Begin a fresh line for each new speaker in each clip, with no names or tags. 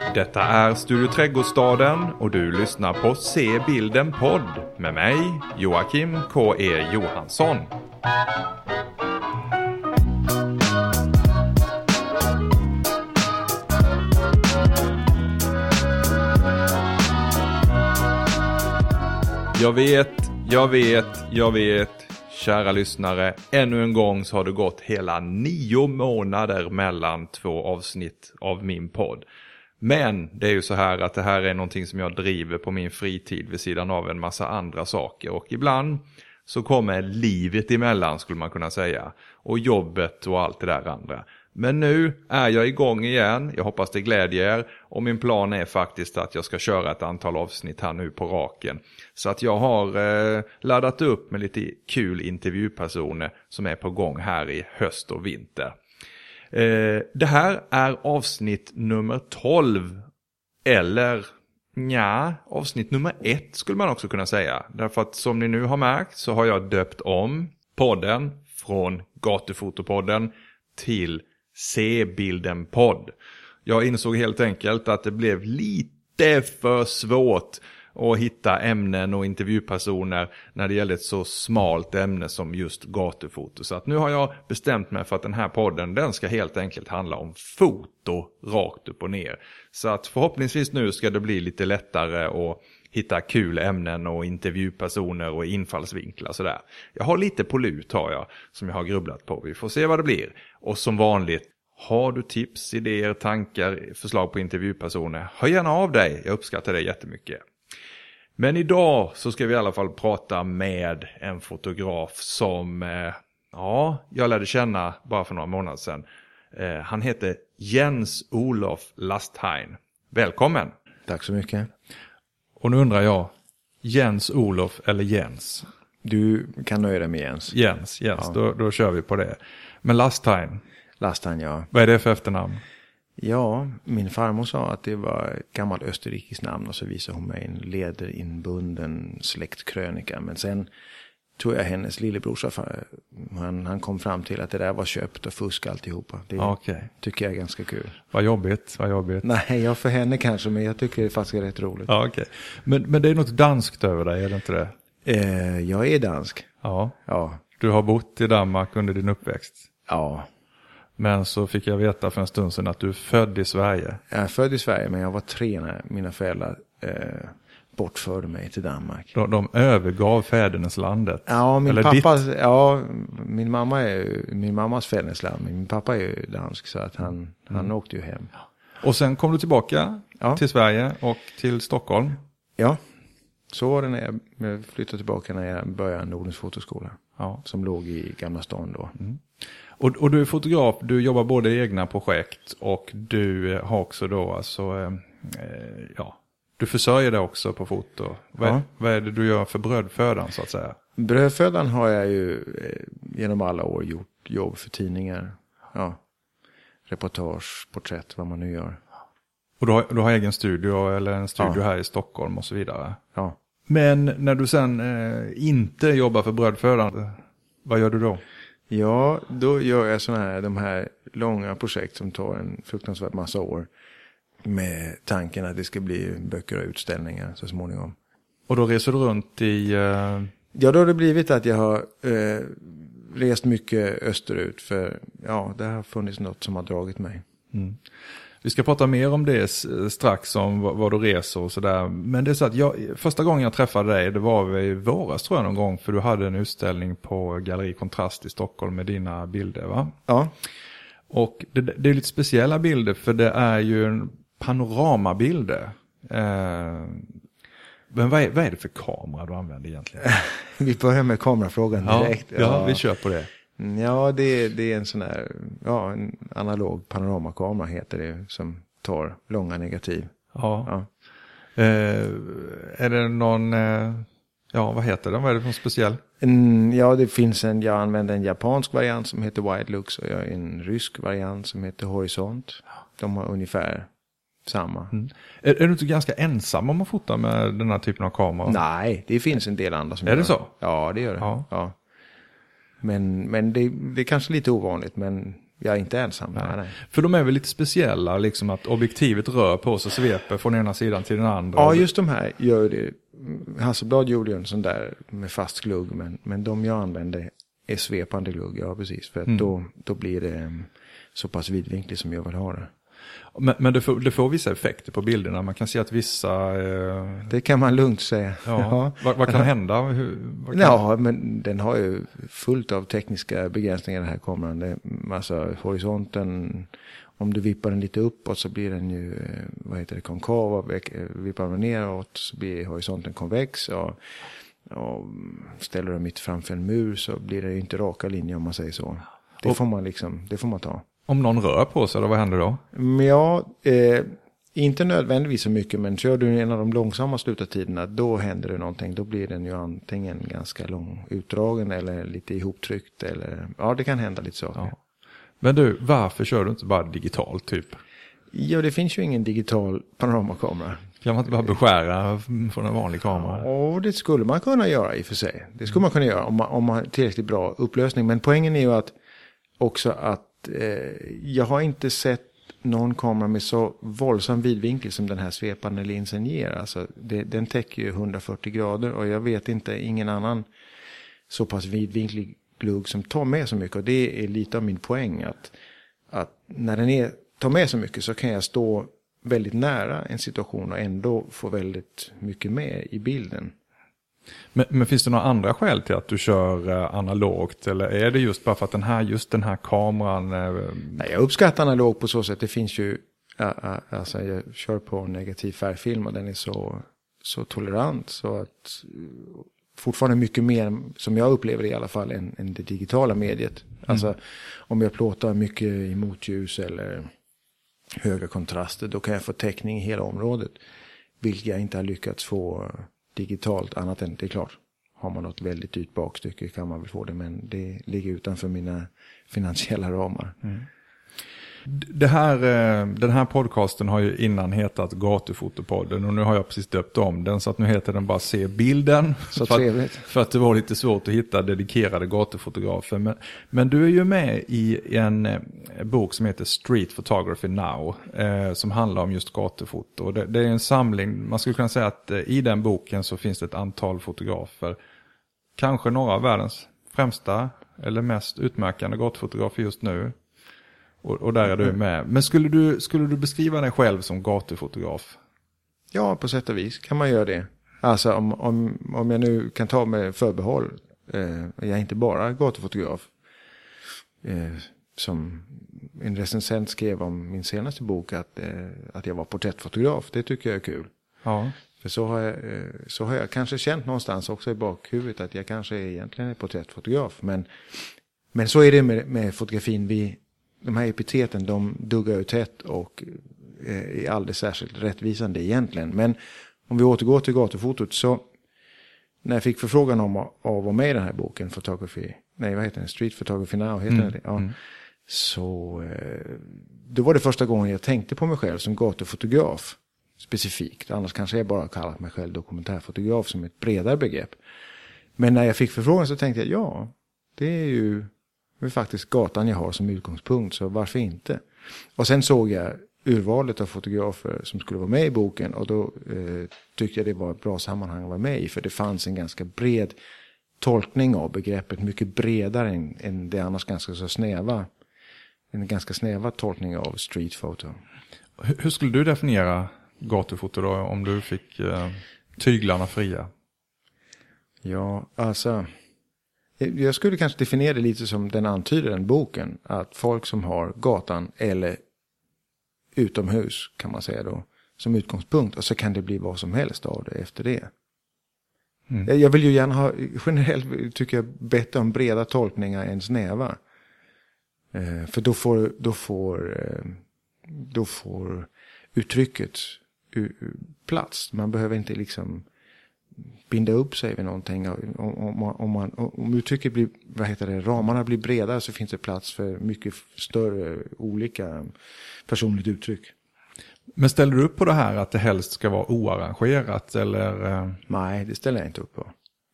Detta är Studio Trädgårdsstaden och du lyssnar på Se bilden podd med mig Joakim K.E. Johansson. Jag vet, jag vet, jag vet, kära lyssnare. Ännu en gång så har det gått hela nio månader mellan två avsnitt av min podd. Men det är ju så här att det här är någonting som jag driver på min fritid vid sidan av en massa andra saker. Och ibland så kommer livet emellan skulle man kunna säga. Och jobbet och allt det där andra. Men nu är jag igång igen, jag hoppas det glädjer er och min plan är faktiskt att jag ska köra ett antal avsnitt här nu på raken. Så att jag har eh, laddat upp med lite kul intervjupersoner som är på gång här i höst och vinter. Eh, det här är avsnitt nummer 12. Eller ja, avsnitt nummer 1 skulle man också kunna säga. Därför att som ni nu har märkt så har jag döpt om podden från Gatufotopodden till C-bilden-podd. Jag insåg helt enkelt att det blev lite för svårt och hitta ämnen och intervjupersoner när det gäller ett så smalt ämne som just gatufoto. Så att nu har jag bestämt mig för att den här podden den ska helt enkelt handla om foto rakt upp och ner. Så att förhoppningsvis nu ska det bli lite lättare att hitta kul ämnen och intervjupersoner och infallsvinklar sådär. Jag har lite på lut har jag som jag har grubblat på. Vi får se vad det blir. Och som vanligt har du tips, idéer, tankar, förslag på intervjupersoner, hör gärna av dig. Jag uppskattar det jättemycket. Men idag så ska vi i alla fall prata med en fotograf som eh, ja, jag lärde känna bara för några månader sedan. Eh, han heter Jens Olof Lastheim. Välkommen!
Tack så mycket.
Och nu undrar jag, Jens Olof eller Jens?
Du kan nöja dig med Jens.
Jens, Jens,
Ja.
då, då kör vi på det. Men Lastheim,
Lastan, ja.
vad är det för efternamn?
Ja, min farmor sa att det var ett gammalt österrikiskt namn och så visade hon mig en lederinbunden släktkrönika. Men sen tror jag hennes lillebrorsa, han, han kom fram till att det där var köpt och fusk alltihopa. Det
Okej,
tycker jag är ganska kul.
vad jobbigt, vad jobbigt.
Nej, jag för henne kanske, men jag tycker det faktiskt är rätt roligt.
Ja, okej. Men, men det är något danskt över dig, är det inte det?
Eh, jag är dansk.
Ja,
Ja,
du har bott i Danmark under din uppväxt.
ja.
Men så fick jag veta för en stund sedan att du är född i Sverige.
Jag är född i Sverige, men jag var tre när mina föräldrar eh, bortförde mig till Danmark.
De, de övergav fäderneslandet.
Ja, min
Eller
pappa, ja, min mamma är min mammas fädernesland, min pappa är ju dansk så att han, han åkte ju hem.
Och sen kom du tillbaka
Ja.
till Sverige och till Stockholm.
Ja, så var det när jag, flyttade tillbaka när jag började Nordens fotoskola.
Ja.
Som låg i Gamla stan då.
Och, och du är fotograf, du jobbar både i egna projekt och du har också då alltså, eh, eh, ja, du försörjer dig också på foto. Vad, är- vad är det du gör för brödfödan så att säga?
Brödfödan har jag ju eh, genom alla år gjort jobb för tidningar. Ja, reportage, porträtt, vad man nu gör.
Och du har, du har egen studio eller en studio
Ja.
här i Stockholm och så vidare.
Ja.
Men när du sen eh, inte jobbar för brödfödan, vad gör du då?
Ja, då gör jag sådana här, de här långa projekt som tar en fruktansvärt massa år. Med tanken att det ska bli böcker och utställningar så småningom.
Och då reser du runt i, eh,
Ja, då har det blivit att jag har eh, rest mycket österut. För ja, det har funnits något som har dragit mig.
Vi ska prata mer om det strax, om vad, du reser och sådär. Men det är så att jag, första gången jag träffade dig, det var i våras tror jag någon gång, för du hade en utställning på Galleri Kontrast i Stockholm med dina bilder va?
Ja,
Och det, det är lite speciella bilder för det är ju en panoramabilder. Eh, men vad är, vad är det för kamera du använder egentligen?
vi börjar med kamerafrågan direkt.
Ja, ja, vi kör på det.
Ja, det, det är en sån här, ja, en analog panoramakamera heter det. Som tar långa negativ.
Ja.
Ja.
Eh, är det någon, eh, ja vad heter den, vad är det för speciell?
En, ja, det finns en, jag använder en japansk variant som heter Wide Lux och jag har en rysk variant som heter Horisont. De har ungefär samma.
Är, är du inte ganska ensam om att fota med den här typen av kamera?
Nej, det finns en del andra som
Är det
gör
så?
Ja, det gör det.
Ja.
Ja. Men, men det, det är kanske lite ovanligt, men Jag är inte ensam. Nej. Nej.
För de är väl lite speciella, liksom att objektivet rör på sig, sveper från ena sidan till den andra.
Ja, just de här gör det. Hasselblad gjorde ju en sån där med fast glugg, men, men de jag använde är svepande glugg, ja precis. För att
Mm.
då, då blir det mm, så pass vidvinkligt som jag vill ha det.
Men, men det, får, det får vissa effekter på bilderna. Man kan se att vissa... Eh,
Det kan man lugnt säga.
ja, Vad, vad kan hända? Hur, vad kan,
Ja, men den har ju fullt av tekniska begränsningar den här kameran. Det, alltså horisonten, om du vippar den lite uppåt så blir den ju, eh, vad heter det, konkav. Eh, vippar den neråt så blir horisonten konvex. Och, och ställer du mitt framför en mur så blir det ju inte raka linjer om man säger så. Det
Och-
får man liksom, det får man ta.
Om någon rör på sig, då, vad händer då?
Ja, eh, inte nödvändigtvis så mycket, men kör du en av de långsamma slutartiderna, då händer det någonting. Då blir den ju antingen ganska lång, utdragen eller lite ihoptryckt. Eller, ja, det kan hända lite saker.
Ja.
Ja.
Men du, varför kör du inte bara digitalt typ?
det finns ju ingen digital panoramakamera.
Kan man inte bara beskära från en vanlig kamera?
Och det skulle man kunna göra i och för sig. Det skulle man kunna göra om man, om man har tillräckligt bra upplösning. Men poängen är ju att också att Eh, jag har inte sett någon kamera med så våldsam vidvinkel som den här svepande linsen ger. Alltså det, den täcker ju 140 grader och jag vet inte ingen annan så pass vidvinklig glugg som tar med så mycket. Och det är lite av min poäng att, att när den är, tar med så mycket så kan jag stå väldigt nära en situation och ändå få väldigt mycket med i bilden.
Men, men finns det några andra skäl till att du kör eh, analogt? Eller är det just bara för att den här, just den här kameran... Eh,
Nej, jag uppskattar analog på så sätt. Det finns ju, ja, alltså jag kör på negativ färgfilm och den är så, så tolerant så att eh, fortfarande mycket mer som jag upplever det i alla fall än, än det digitala mediet. Alltså om jag plåtar mycket i motljus eller höga kontraster då kan jag få täckning i hela området. Vilket jag inte har lyckats få eh, digitalt annat än, det är klart, har man något väldigt dyrt bakstycke kan man väl få det men det ligger utanför mina finansiella ramar.
Mm det här, eh, den här podcasten har ju innan hetat Gatufotopodden och nu har jag precis döpt om den så att nu heter den bara Se bilden.
Så
för,
trevligt.
Att, för att det var lite svårt att hitta dedikerade gatufotografer. Men, men du är ju med i en eh, bok som heter Street Photography Now. Eh, som handlar om just gatufoto. Det, det är en samling, man skulle kunna säga att eh, i den boken så finns det ett antal fotografer. Kanske några av världens främsta eller mest utmärkande gatufotografer just nu. Och, och där är du med. Men skulle du, skulle du beskriva dig själv som gatufotograf?
Ja, på sätt och vis kan man göra det. Alltså om, om, om jag nu kan ta med förbehåll. Eh, jag är inte bara gatufotograf. Eh, som en recensent skrev om min senaste bok att, eh, att jag var porträttfotograf. Det tycker jag är kul.
Ja.
För så har, jag, eh, så har jag kanske känt någonstans också i bakhuvudet att jag kanske egentligen är porträttfotograf. Men, men så är det med, med fotografin. Vi, de här epiteten de duggar ju tätt och eh, är aldrig särskilt rättvisande egentligen. Men om vi återgår till gatufotot så när jag fick förfrågan om att, vara med i den här boken, Photography, nej vad heter den, Street Photography Now, heter
Mm,
det? Ja. Så eh, då var det första gången jag tänkte på mig själv som gatufotograf specifikt. Annars kanske jag bara kallat mig själv dokumentärfotograf som ett bredare begrepp. Men när jag fick förfrågan så tänkte jag, ja, det är ju det är faktiskt gatan jag har som utgångspunkt, så varför inte? Och sen såg jag urvalet av fotografer som skulle vara med i boken och då eh, tyckte jag det var ett bra sammanhang att vara med i, för det fanns en ganska bred tolkning av begreppet, mycket bredare än, än det annars ganska så snäva, en ganska snäva tolkning av street photo.
Hur, hur skulle du definiera gatufoto då om du fick eh, tyglarna fria?
Ja, alltså. Jag skulle kanske definiera det lite som den antyder den boken. Att folk som har gatan eller utomhus kan man säga då. Som utgångspunkt. Och så kan det bli vad som helst av det efter det.
Mm.
Jag- Jag vill ju gärna ha, generellt tycker jag bättre om breda tolkningar än snäva. Eh, för då får, då får, eh, då får uttrycket plats. Man behöver inte liksom binda upp sig vid någonting. Om, om, om, man, om uttrycket blir, vad heter det, ramarna blir bredare så finns det plats för mycket större olika personligt uttryck.
Men ställer du upp på det här att det helst ska vara oarrangerat eller? eh,
Nej, det ställer jag inte upp på.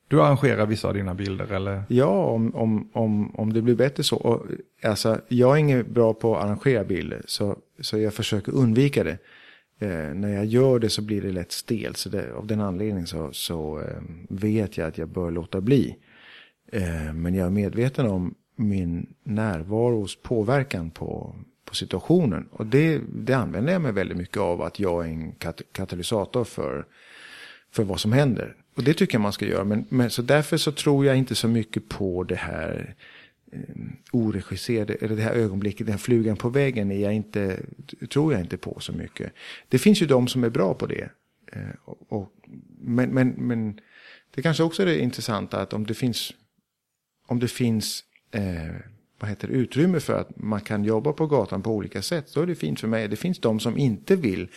Du arrangerar vissa av dina bilder eller?
Ja, om, om, om, om det blir bättre så. Och, alltså, jag är ingen bra på att arrangera bilder, så, så jag försöker undvika det. Eh, när jag gör det så blir det lätt stelt, så det, av den anledningen så, så eh, vet jag att jag bör låta bli. Eh, men jag är medveten om min närvaros påverkan på, på situationen. Och det, det använder jag mig väldigt mycket av, att jag är en kat katalysator för, för vad som händer. Och det tycker jag man ska göra. Men, men, så därför så tror jag inte så mycket på det här eh, Eh, oregisserade, eller det här ögonblicket, den här flugan på väggen, är jag inte, tror jag inte på så mycket. Det finns ju de som är bra på det. Eh, och, och, men, men, men det kanske också är det intressanta att om det finns, om det finns eh, vad heter det, utrymme för att man kan jobba på gatan på olika sätt, då är det fint för mig. Det finns de som inte vill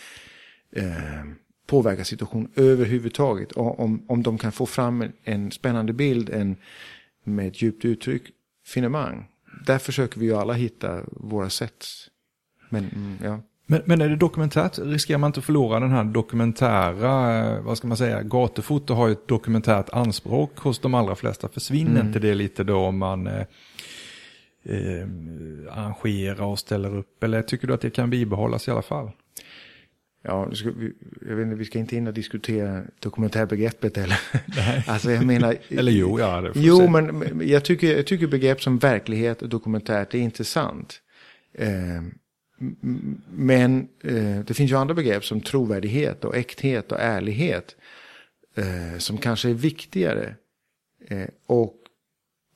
eh, påverka situationen överhuvudtaget. Och om, om de kan få fram en, en spännande bild en, med ett djupt uttryck, finemang. Där försöker vi ju alla hitta våra sätt. Men, mm, ja.
Men, men är det dokumentärt? Riskerar man inte att förlora den här dokumentära, eh, vad ska man säga, gatufoto har ju ett dokumentärt anspråk hos de allra flesta. Försvinner mm. inte det lite då om man eh, eh, arrangerar och ställer upp? Eller tycker du att det kan bibehållas i alla fall?
Ja, jag vet inte, vi ska inte in och diskutera dokumentärbegreppet eller. Nej. alltså jag menar.
eller jo, ja. Det
jo, men jag tycker, jag tycker begrepp som verklighet och dokumentärt är intressant. Eh, men eh, det finns ju andra begrepp som trovärdighet och äkthet och ärlighet. Eh, som kanske är viktigare. Eh, och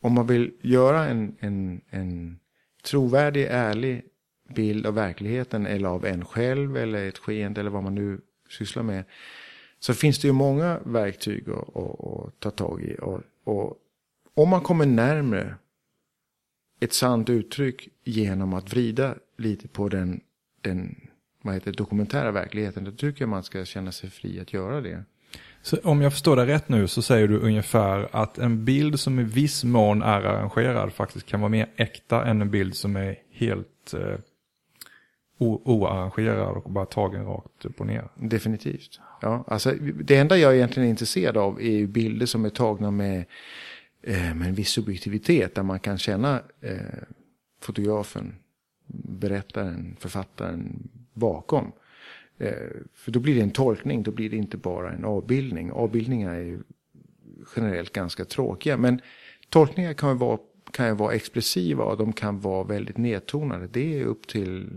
om man vill göra en, en, en trovärdig, ärlig bild av verkligheten eller av en själv eller ett skeende eller vad man nu sysslar med. Så finns det ju många verktyg att, att, att ta tag i. Och, och, om man kommer närmre ett sant uttryck genom att vrida lite på den, den vad heter, dokumentära verkligheten, då tycker jag man ska känna sig fri att göra det.
Så om jag förstår dig rätt nu så säger du ungefär att en bild som i viss mån är arrangerad faktiskt kan vara mer äkta än en bild som är helt eh, oarrangerad och bara tagen rakt upp och ner.
Definitivt. Ja, alltså, det enda jag egentligen är intresserad av är ju bilder som är tagna med, eh, med en viss subjektivitet. Där man kan känna eh, fotografen, berättaren, författaren bakom. Eh, för då blir det en tolkning, då blir det inte bara en avbildning. Avbildningar är ju generellt ganska tråkiga. Men tolkningar kan ju vara, kan ju vara expressiva och de kan vara väldigt nedtonade. Det är upp till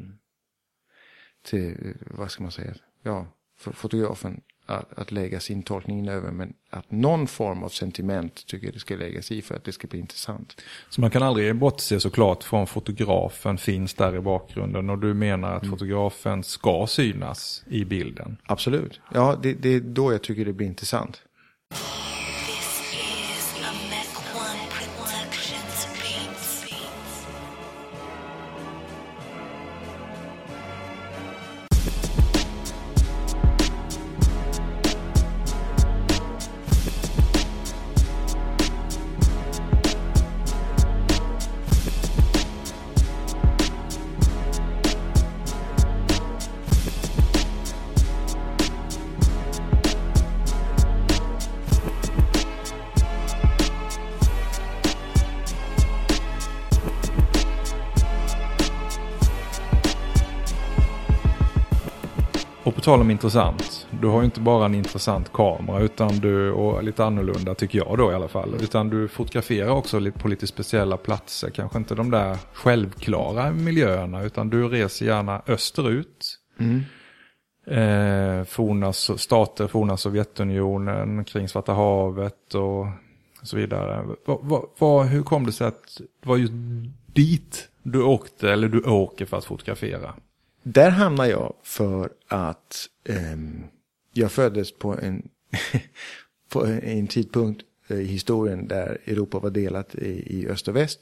till, vad ska man säga, ja, fotografen att, att lägga sin tolkning in över. Men att någon form av sentiment tycker jag det ska läggas i för att det ska bli intressant.
Så man kan aldrig bortse såklart från fotografen finns där i bakgrunden och du menar att mm. fotografen ska synas i bilden?
Absolut. Ja, det, det är då jag tycker det blir intressant.
Tal om intressant. Du har ju inte bara en intressant kamera utan du, och lite annorlunda tycker jag då i alla fall. Utan du fotograferar också på lite speciella platser. Kanske inte de där självklara miljöerna utan du reser gärna österut. Mm. Eh, forna stater, forna Sovjetunionen, kring Svarta havet och så vidare. Va, va, va, hur kom det sig att det var just dit du åkte eller du åker för att fotografera?
Där hamnar jag för att eh, jag föddes på en, på en tidpunkt i historien där Europa var delat i, i öst och väst.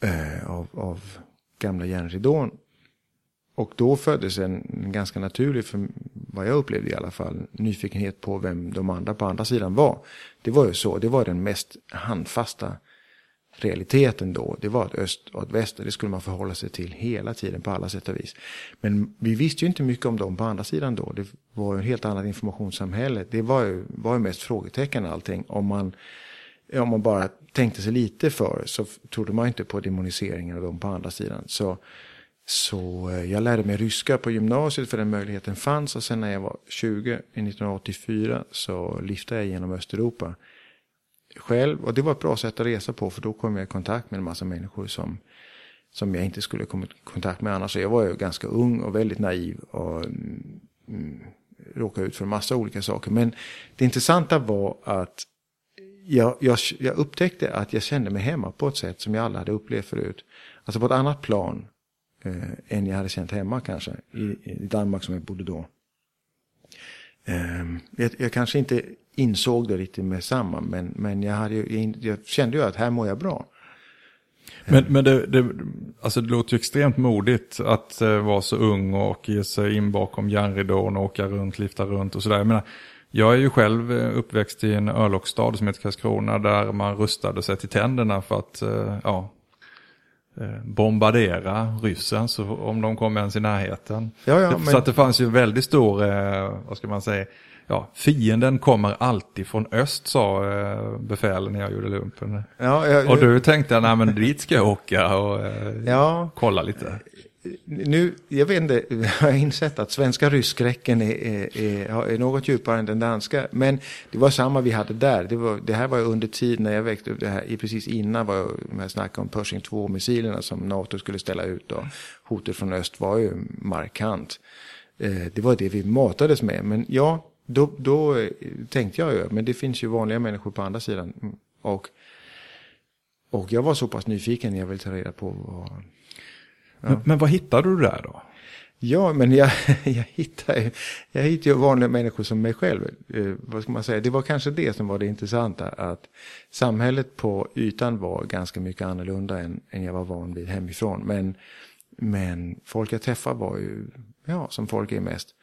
Eh, av, av gamla järnridån. Och då föddes en, ganska naturlig, för vad jag upplevde i alla fall, nyfikenhet på vem de andra på andra sidan var. Det var ju så, det var den mest handfasta realiteten då, det var att öst och att väst, det skulle man förhålla sig till hela tiden på alla sätt och vis. Men vi visste ju inte mycket om dem på andra sidan då. Det var ju ett helt annat informationssamhälle. Det var ju, var ju mest frågetecken allting. Om man, om man bara tänkte sig lite för så trodde man inte på demoniseringen av dem på andra sidan. Så, så eh, jag lärde mig ryska på gymnasiet för den möjligheten fanns. Och sen när jag var 20, 1984, så lyftade jag genom Östeuropa själv. Och det var ett bra sätt att resa på för då kom jag i kontakt med en massa människor som, som jag inte skulle komma i kontakt med annars. Så jag var ju ganska ung och väldigt naiv och mm, mm, råkade ut för en massa olika saker. Men det intressanta var att jag, jag, jag upptäckte att jag kände mig hemma på ett sätt som jag aldrig hade upplevt förut. Alltså på ett annat plan eh, än jag hade känt hemma kanske. I, i Danmark som jag bodde då. Eh, jag, jag, kanske inte insåg det riktigt med samma. Men, men jag, hade, jag, jag kände ju att här mår jag bra.
Men, men det, det, alltså det låter ju extremt modigt att uh, vara så ung och ge sig in bakom järnridån och åka runt, lifta runt och sådär. Jag, menar, jag är ju själv eh, uppväxt i en örlogsstad som heter Karlskrona där man rustade sig till tänderna för att uh, ja, bombardera ryssen så om de kom ens i närheten.
Ja, ja,
så men... att det fanns ju väldigt stor, vad ska man säga, ja, fienden kommer alltid från öst sa eh, befälen när jag gjorde lumpen. Ja, jag, och du tänkte, nej men dit ska jag åka och eh, ja, kolla lite.
Nu, jag vet inte, jag har insett att svenska rysskräcken är, är, är, är, något djupare än den danska. Men det var samma vi hade där. Det, var, det här var under tid när jag växte upp, det här, precis innan var jag, jag snackade om Pershing 2-missilerna som NATO skulle ställa ut. Och hotet från öst var ju markant. Eh, det var det vi matades med. Men ja, då, då eh, tänkte jag ju, men det finns ju vanliga människor på andra sidan. Mm. Och, och jag var så pass nyfiken, jag ville ta reda på vad...
Ja. Men, men, vad hittade du där då?
Ja, men jag, jag hittade, jag hittade ju vanliga människor som mig själv. Eh, vad ska man säga? Det var kanske det som var det intressanta. Att samhället på ytan var ganska mycket annorlunda än, än jag var van vid hemifrån. Men, men folk jag träffade var ju, ja, som folk är mest.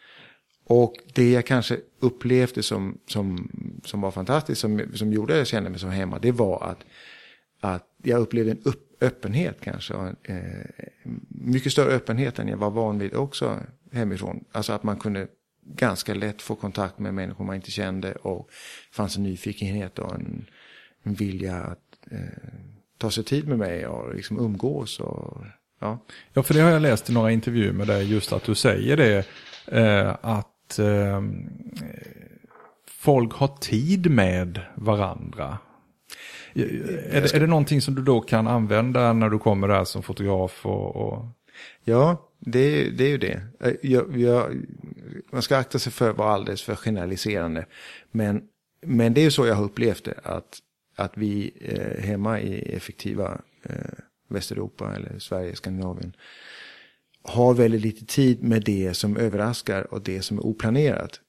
Och det jag kanske upplevde som, som, som var fantastiskt, som, som gjorde att jag kände mig som hemma, det var att, att jag upplevde en upp, öppenhet kanske. Och, eh, mycket större öppenhet än jag var van vid också hemifrån. Alltså att man kunde ganska lätt få kontakt med människor man inte kände och det fanns en nyfikenhet och en, en vilja att eh, ta sig tid med mig och liksom umgås. Och, ja.
ja, för det har jag läst i några intervjuer med dig, just att du säger det, eh, att att eh, folk har tid med varandra. Är det, är det någonting som du då kan använda när du kommer där som fotograf? Och, och...
Ja, det, det är ju det. Eh, jag, jag, man ska akta sig för att vara alldeles för generaliserande. Men, men det är ju så jag har upplevt det. Att, att vi eh, hemma i effektiva eh, Västeuropa eller Sverige, Skandinavien har väldigt lite tid med det som överraskar och det som är oplanerat.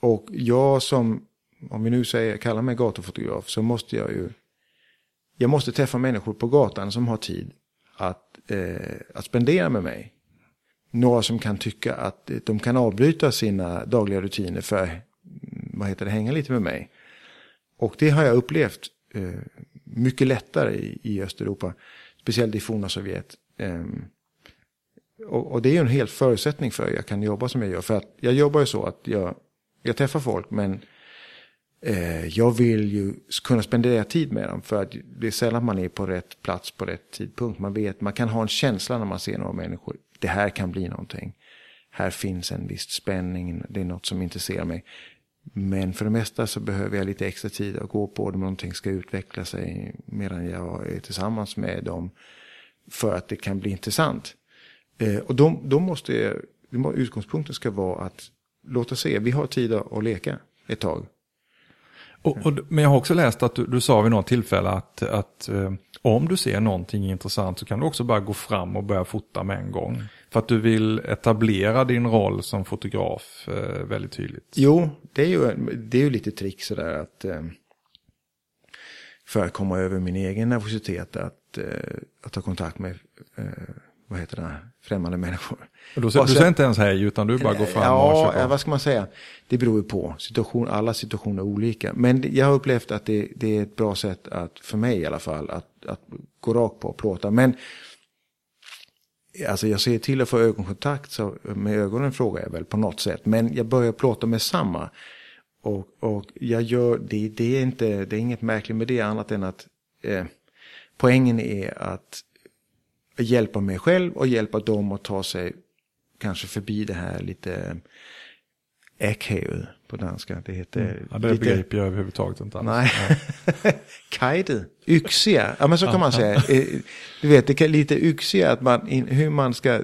Och jag som, om vi nu säger, kallar mig gatufotograf, så måste jag ju, jag måste träffa människor på gatan som har tid att, eh, att spendera med mig. Några som kan tycka att de kan avbryta sina dagliga rutiner för, mm, vad heter det, hänga lite med mig. Och det har jag upplevt eh, mycket lättare i, i Östeuropa, speciellt i forna Sovjet. Eh, och, och, det är ju en helt förutsättning för att jag kan jobba som jag gör. För att jag jobbar ju så att jag, jag träffar folk men eh, jag vill ju kunna spendera tid med dem. För att det är sällan man är på rätt plats på rätt tidpunkt. Man vet, man kan ha en känsla när man ser några människor. Det här kan bli någonting. Här finns en viss spänning, det är något som intresserar mig. Men för det mesta så behöver jag lite extra tid att gå på om Någonting ska utveckla sig medan jag är tillsammans med dem. För att det kan bli intressant. Eh, och då, då måste utgångspunkten ska vara att låta se, vi har tid att leka ett tag.
Och, och, men jag har också läst att du, du sa vid något tillfälle att, att eh, om du ser någonting intressant så kan du också bara gå fram och börja fota med en gång. För att du vill etablera din roll som fotograf eh, väldigt tydligt.
Jo, det är ju, det är ju lite trick sådär att eh, för att komma över min egen nervositet att, eh, att ta kontakt med eh, vad heter det, främmande människor.
Och då, du
Och sen-
säger inte ens hej utan du bara går fram och
Ja,
kör
ja, vad ska man säga? Det beror ju på. Situation, alla situationer är olika. Men jag har upplevt att det, det är ett bra sätt, att, för mig i alla fall, att, att gå rakt på och plåta. Men alltså jag ser till att få ögonkontakt, så med ögonen frågar jag väl på något sätt. Men jag börjar plåta med samma. Och, och jag gör, det, det, är inte, det är inget märkligt med det annat än att eh, poängen är att hjälpa mig själv och hjälpa dem att ta sig kanske förbi det här lite äckhävet på danska. Det heter
Mm. Ja, det
lite,
begriper jag överhuvudtaget inte alls.
Nej. Kajde. Yxiga. Ja men så kan man säga. Eh, Du vet det kan lite yxiga att man, hur man ska,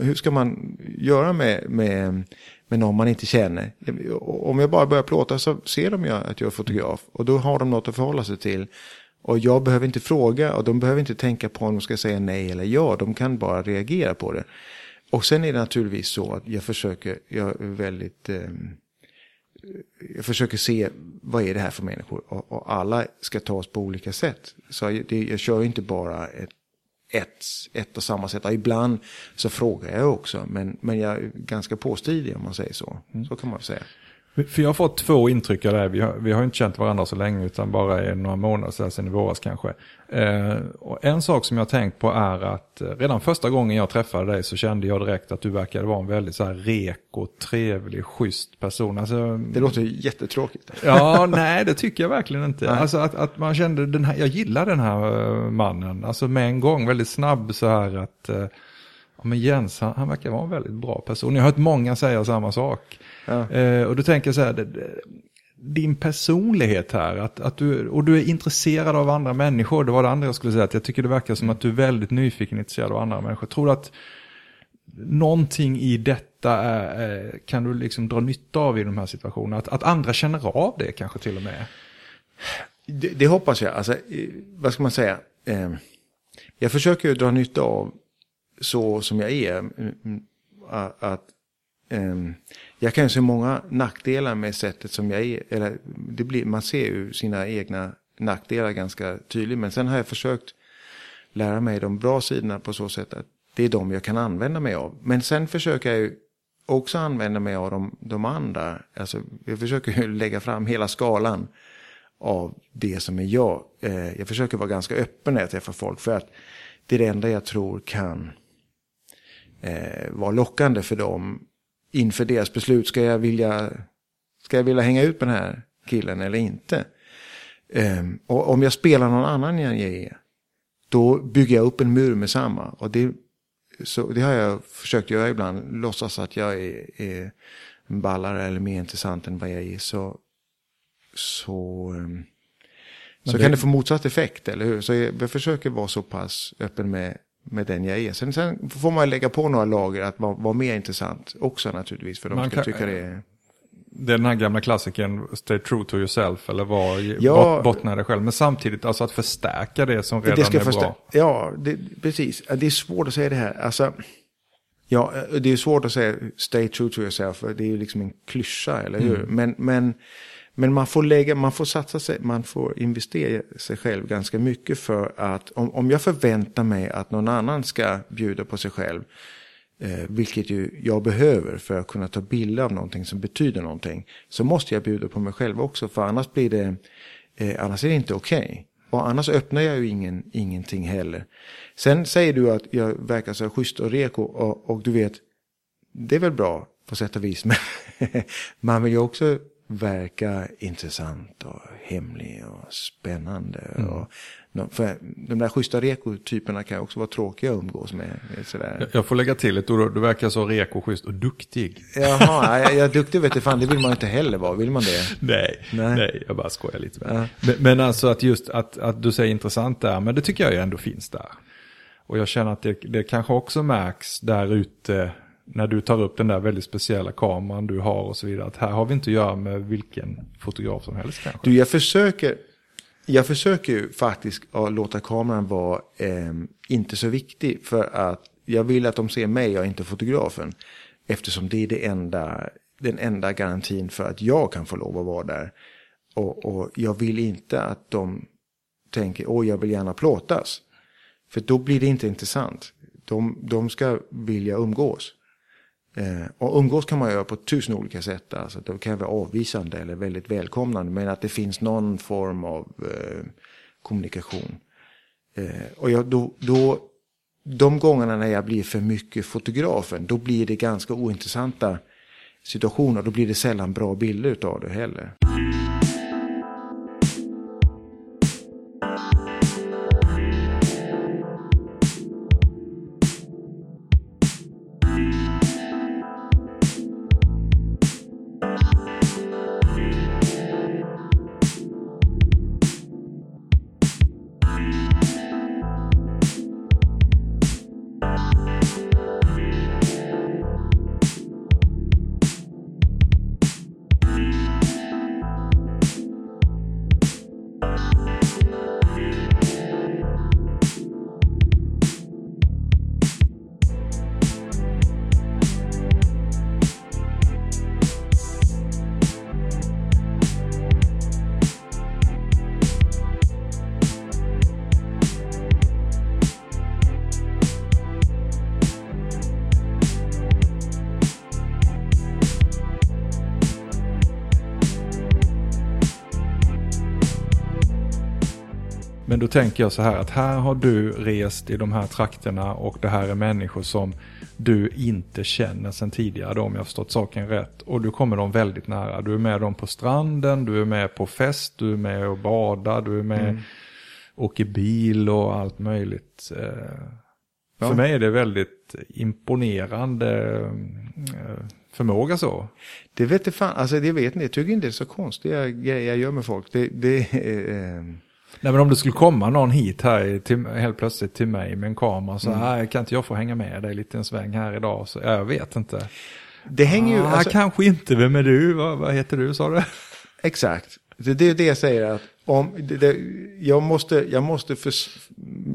hur ska man göra med, med, med någon man inte känner. Om jag bara börjar plåta så ser de ju att jag är fotograf. Och då har de något att förhålla sig till. Och jag behöver inte fråga och de behöver inte tänka på om de ska säga nej eller ja. De kan bara reagera på det. Och sen är det naturligtvis så att jag försöker, jag väldigt, ehm, jag försöker se vad är det här för människor. Och, och alla ska tas på olika sätt. Så jag, det, jag kör inte bara ett, ett, ett och samma sätt. Och ibland så frågar jag också. Men, men jag är ganska påstridig om man säger så. Så kan man säga.
För jag har fått två intryck av det här. Vi har, vi har inte känt varandra så länge utan bara i några månader sedan, sedan i våras kanske. Eh, och en sak som jag har tänkt på är att eh, redan första gången jag träffade dig så kände jag direkt att du verkade vara en väldigt så här reko, trevlig, schysst person. Alltså,
Det låter ju jättetråkigt.
Ja, nej det tycker jag verkligen inte.
Nej.
Alltså att, att man kände den här, jag gillar den här eh, mannen. Alltså med en gång, väldigt snabb så här att, eh, men Jens, han, han verkar vara en väldigt bra person. Jag har hört många säga samma sak.
Ja.
Eh, och då tänker jag så här, din personlighet här, att, att du, och du är intresserad av andra människor, det var det andra jag skulle säga, att jag tycker det verkar som att du är väldigt nyfiken och intresserad av andra människor. Tror du att någonting i detta är, kan du liksom dra nytta av i de här situationerna? Att, att andra känner av det kanske till och med?
Det, det hoppas jag. Alltså, vad ska man säga? Eh, jag försöker ju dra nytta av så som jag är. mm, mm, Att, Ehm, jag kan ju se många nackdelar med sättet som jag är. Eller det blir, man ser ju sina egna nackdelar ganska tydligt. Men sen har jag försökt lära mig de bra sidorna på så sätt att det är de jag kan använda mig av. Men sen försöker jag ju också använda mig av de, de andra. Alltså, jag försöker ju lägga fram hela skalan av det som är jag. Eh, jag försöker vara ganska öppen när jag träffar folk för att det är det enda jag tror kan eh, vara lockande för dem inför deras beslut. Ska jag vilja, ska jag vilja hänga ut med den här killen eller inte? Eh, och om jag spelar någon annan än jag är, då bygger jag upp en mur med samma. Och det, så, det har jag försökt göra ibland, låtsas att jag är, är ballare eller mer intressant än vad jag är. Så, så, ehm, så
det-
kan det få motsatt effekt, eller hur? Så jag, jag försöker vara så pass öppen med, med den jag är. Sen, sen får man lägga på några lager att vara, vara mer intressant också naturligtvis. För de
Man
ska
kan-
tycka det är...
Det är den här gamla klassikern, stay true to yourself, eller var,
Ja.
bot, bottna dig själv. Men samtidigt alltså att förstärka det som redan
det
är bra.
Ja, det, precis. Det är svårt att säga det här. Alltså, ja, det är svårt att säga stay true to yourself. för Det är ju liksom en klyscha, eller hur?
Mm.
Men, men, men man får lägga, man får satsa sig, man får investera sig själv ganska mycket för att om, om jag förväntar mig att någon annan ska bjuda på sig själv, eh, vilket ju jag behöver för att kunna ta bilder av någonting som betyder någonting, så måste jag bjuda på mig själv också, för annars blir det, eh, annars är det inte okej. Och annars öppnar jag ju ingen, ingenting heller. Sen säger du att jag verkar så schysst och reko och, och du vet, det är väl bra på sätt och vis. Men man vill ju också verka intressant och hemlig och spännande. Och, nå- för de där schyssta reko-typerna kan också vara tråkiga att umgås med. Sådär.
Jag- får lägga till ett ord, du verkar så reko, schysst och duktig.
Jaha, jag, jag är duktig vet du fan, det vill man inte heller vara. Vill man det?
Nej,
Nej.
nej, jag bara skojar lite
Ja.
men, men alltså att just att, att du säger intressant där, men det tycker jag ju ändå finns där. Och jag känner att det, det kanske också märks där ute när du tar upp den där väldigt speciella kameran du har och så vidare. Att här har vi inte att göra med vilken fotograf som helst kanske.
Du, jag försöker, jag försöker ju faktiskt att låta kameran vara eh, inte så viktig. För att jag vill att de ser mig och inte fotografen. Eftersom det är det enda, den enda garantin för att jag kan få lov att vara där. Och, och jag vill inte att de tänker, åh jag vill gärna plåtas. För då blir det inte intressant. de, de ska vilja umgås. Eh, och umgås kan man göra på tusen olika sätt. Alltså, det kan vara avvisande eller väldigt välkomnande. Men att det finns någon form av eh, kommunikation. Eh, och jag, då, då, de gångerna när jag blir för mycket fotografen, då blir det ganska ointressanta situationer. Då blir det sällan bra bilder av det heller.
Tänker jag så här att här har du rest i de här trakterna och det här är människor som du inte känner sedan tidigare om jag har förstått saken rätt. Och du kommer dem väldigt nära. Du är med dem på stranden, du är med på fest, du är med och badar, du är med mm. åker bil och allt möjligt. Eh, ja. För mig är det väldigt imponerande eh, förmåga så.
Det vet jag fan, alltså det vet ni, jag tycker inte det är så konstiga grejer jag gör med folk. Det, det, eh,
Nej men om det skulle komma någon hit här till, helt plötsligt till mig med en kamera så här, mm. kan inte jag få hänga med dig lite en sväng här idag? Så, jag vet inte.
Det hänger ju... Ah,
alltså, kanske inte, vem är du? Vad, vad heter du sa du?
Exakt. Det, det är det jag säger att om, det, det, jag, måste, jag, måste för,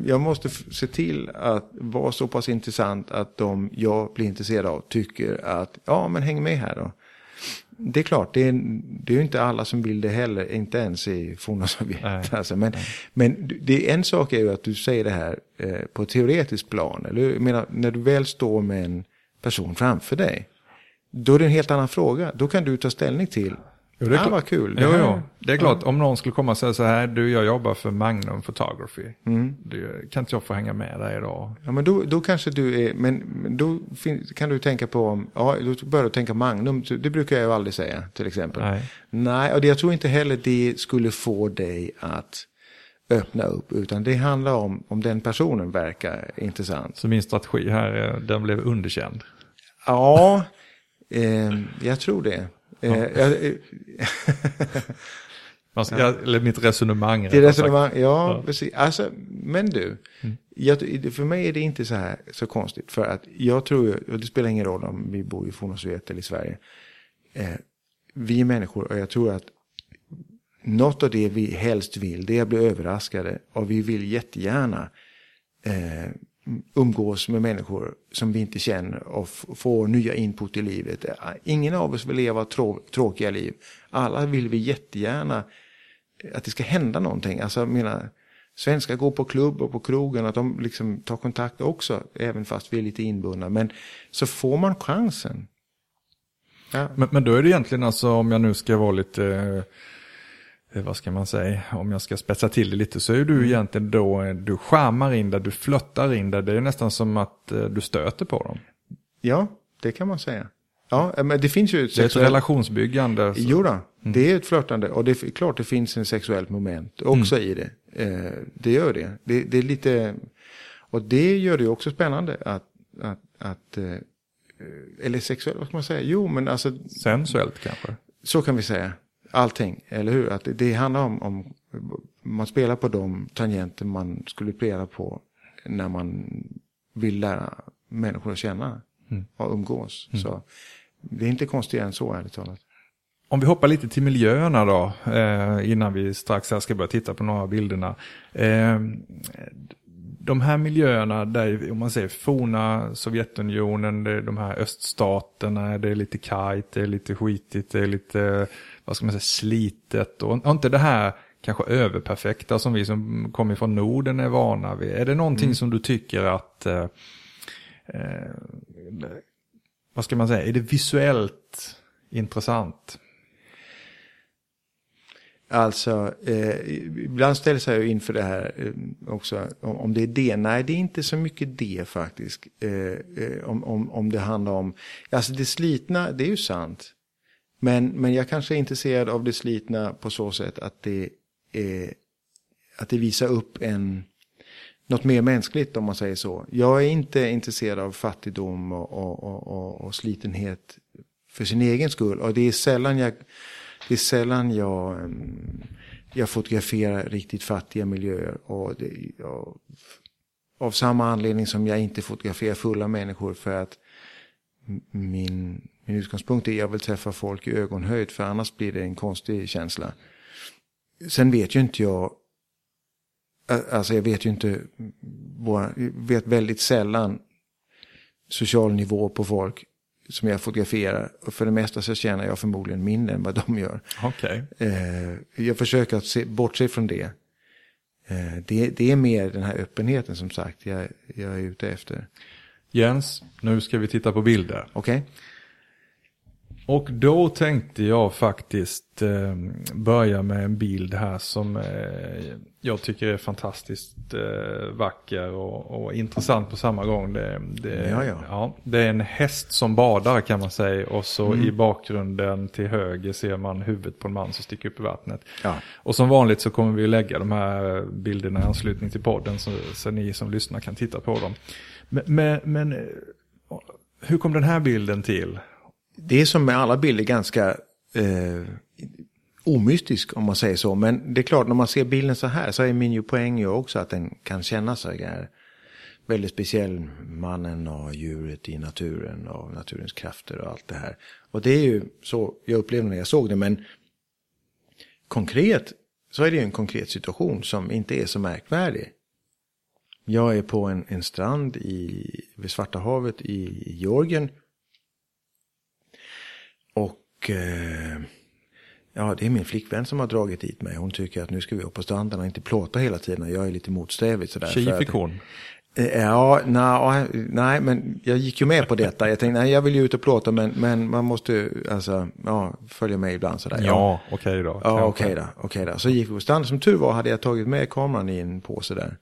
jag måste se till att vara så pass intressant att de jag blir intresserad av tycker att ja men häng med här då det är klart, det är, det är ju inte alla som vill det heller, inte ens i forna Sovjet. Alltså, men, men det, en sak är ju att du säger det här eh, på ett teoretiskt plan. Eller, jag menar, när du väl står med en person framför dig, då är det en helt annan fråga. Då kan du ta ställning till, Jo, det är ah, vad kul.
Jo, jo. Det är klart, ja. om någon skulle komma och säga så här, du jag jobbar för Magnum Photography. Mm. Du, kan inte jag få hänga med dig idag?
Ja, men då, då kanske du är, men, då kan du tänka på, ja, då börjar du tänka Magnum, det brukar jag ju aldrig säga till exempel. Nej, Nej och jag tror inte heller det skulle få dig att öppna upp, utan det handlar om om den personen verkar intressant.
Så min strategi här, den blev underkänd?
Ja, eh, jag tror det. Ja. Eh,
Ska, ja. Eller mitt resonemang.
Det resonemang, ja, ja, precis. Alltså, men du, mm. jag, för mig är det inte så här så konstigt. För att jag tror, och det spelar ingen roll om vi bor i forna Sovjet eller i Sverige. Eh, vi är människor och jag tror att något av det vi helst vill, det är att bli överraskade. Och vi vill jättegärna eh, umgås med människor som vi inte känner och få nya input i livet. Eh, ingen av oss vill leva trå tråkiga liv. Alla vill vi jättegärna eh, att det ska hända någonting. Alltså, mina svenskar går på klubb och på krogen, att de liksom tar kontakt också, även fast vi är lite inbundna. Men så får man chansen.
Ja. Men, men då är det egentligen alltså, om jag nu ska vara lite Eh, vad ska man säga, om jag ska spetsa till det lite så är du mm. egentligen då, eh, du charmar in där, du flöttar in där, det är nästan som att eh, du stöter på dem.
Ja, det kan man säga. Ja, men det finns ju
ett, det är ett relationsbyggande.
Så. Jo då, mm. det är ett flörtande och det är klart det finns en sexuellt moment också mm. i det. Eh, det gör det. det. det. är lite, och det gör det också spännande att, att, att eh, eller sexuellt, vad ska man säga? Jo, men alltså.
Sensuellt kanske.
Så kan vi säga allting, eller hur? Att det, handlar om, om man spelar på de tangenter man skulle spela på när man vill lära människor att känna mm. och umgås. Mm. Så det är inte konstigt än så, ärligt talat.
Om vi hoppar lite till miljöerna då, eh, innan vi strax här ska börja titta på några av bilderna. Eh, de här miljöerna, där, om man säger forna Sovjetunionen, det de här öststaterna, det är lite kajt, det är lite skitigt, det är lite vad ska man säga, slitet och, och inte det här kanske överperfekta som vi som kommer från Norden är vana vid. Är det någonting mm. som du tycker att eh, eh, vad ska man säga, är det visuellt intressant?
Alltså, eh, ibland ställs jag inför det här eh, också, om, om, det är det. Nej, det är inte så mycket det faktiskt. Eh, eh, om, om, om det handlar om, alltså det slitna, det är ju sant. Men, men jag kanske är intresserad av det slitna på så sätt att det, är, att det visar upp en, något mer mänskligt om man säger så. Jag är inte intresserad av fattigdom och, och, och, och slitenhet för sin egen skull. Och det är sällan jag det är sällan jag, jag fotograferar riktigt fattiga miljöer. Och det, jag, av samma anledning som jag inte fotograferar fulla människor för att min, min utgångspunkt är att jag vill träffa folk i ögonhöjd för annars blir det en konstig känsla. Sen vet ju inte jag, alltså jag vet ju inte, jag vet väldigt sällan social nivå på folk som jag fotograferar. Och för det mesta så tjänar jag förmodligen mindre än vad de gör.
Okay.
Eh, jag försöker att se, bortse från det. Eh, det. Det är mer den här öppenheten som sagt jag, jag är ute efter.
Jens, nu ska vi titta på bilder.
Okej. Okay.
Och då tänkte jag faktiskt eh, börja med en bild här som eh, jag tycker är fantastiskt eh, vacker och, och, intressant på samma gång. Det, det,
ja, ja.
Ja, det är en häst som badar kan man säga och så mm. i bakgrunden till höger ser man huvudet på en man som sticker upp i vattnet.
Ja.
Och som vanligt så kommer vi lägga de här bilderna i anslutning till podden så, så ni som lyssnar kan titta på dem. Men, men, hur kom den här bilden till?
det är som med alla bilder ganska eh, omystisk om man säger så. Men det är klart, när man ser bilden så här så är min ju poäng ju också att den kan kännas så här väldigt speciell. Mannen och djuret i naturen och naturens krafter och allt det här. Och det är ju så jag upplevde när jag såg det. Men konkret så är det ju en konkret situation som inte är så märkvärdig. Jag är på en, en strand i, vid Svarta havet i Georgien och eh, ja, det är min flickvän som har dragit dit mig. Hon tycker att nu ska vi upp på stranden och inte plåta hela tiden. Jag är lite motsträvig sådär.
Tjej fick hon?
Eh, ja, nej, nej, men jag gick ju med på detta. Jag tänkte, nej, jag vill ju ut och plåta, men, men man måste alltså, ja, följa med ibland sådär.
Ja, okej okay då.
Ja, okej okay då, okay då. Så gick vi på stranden. Som tur var hade jag tagit med kameran i en påse där.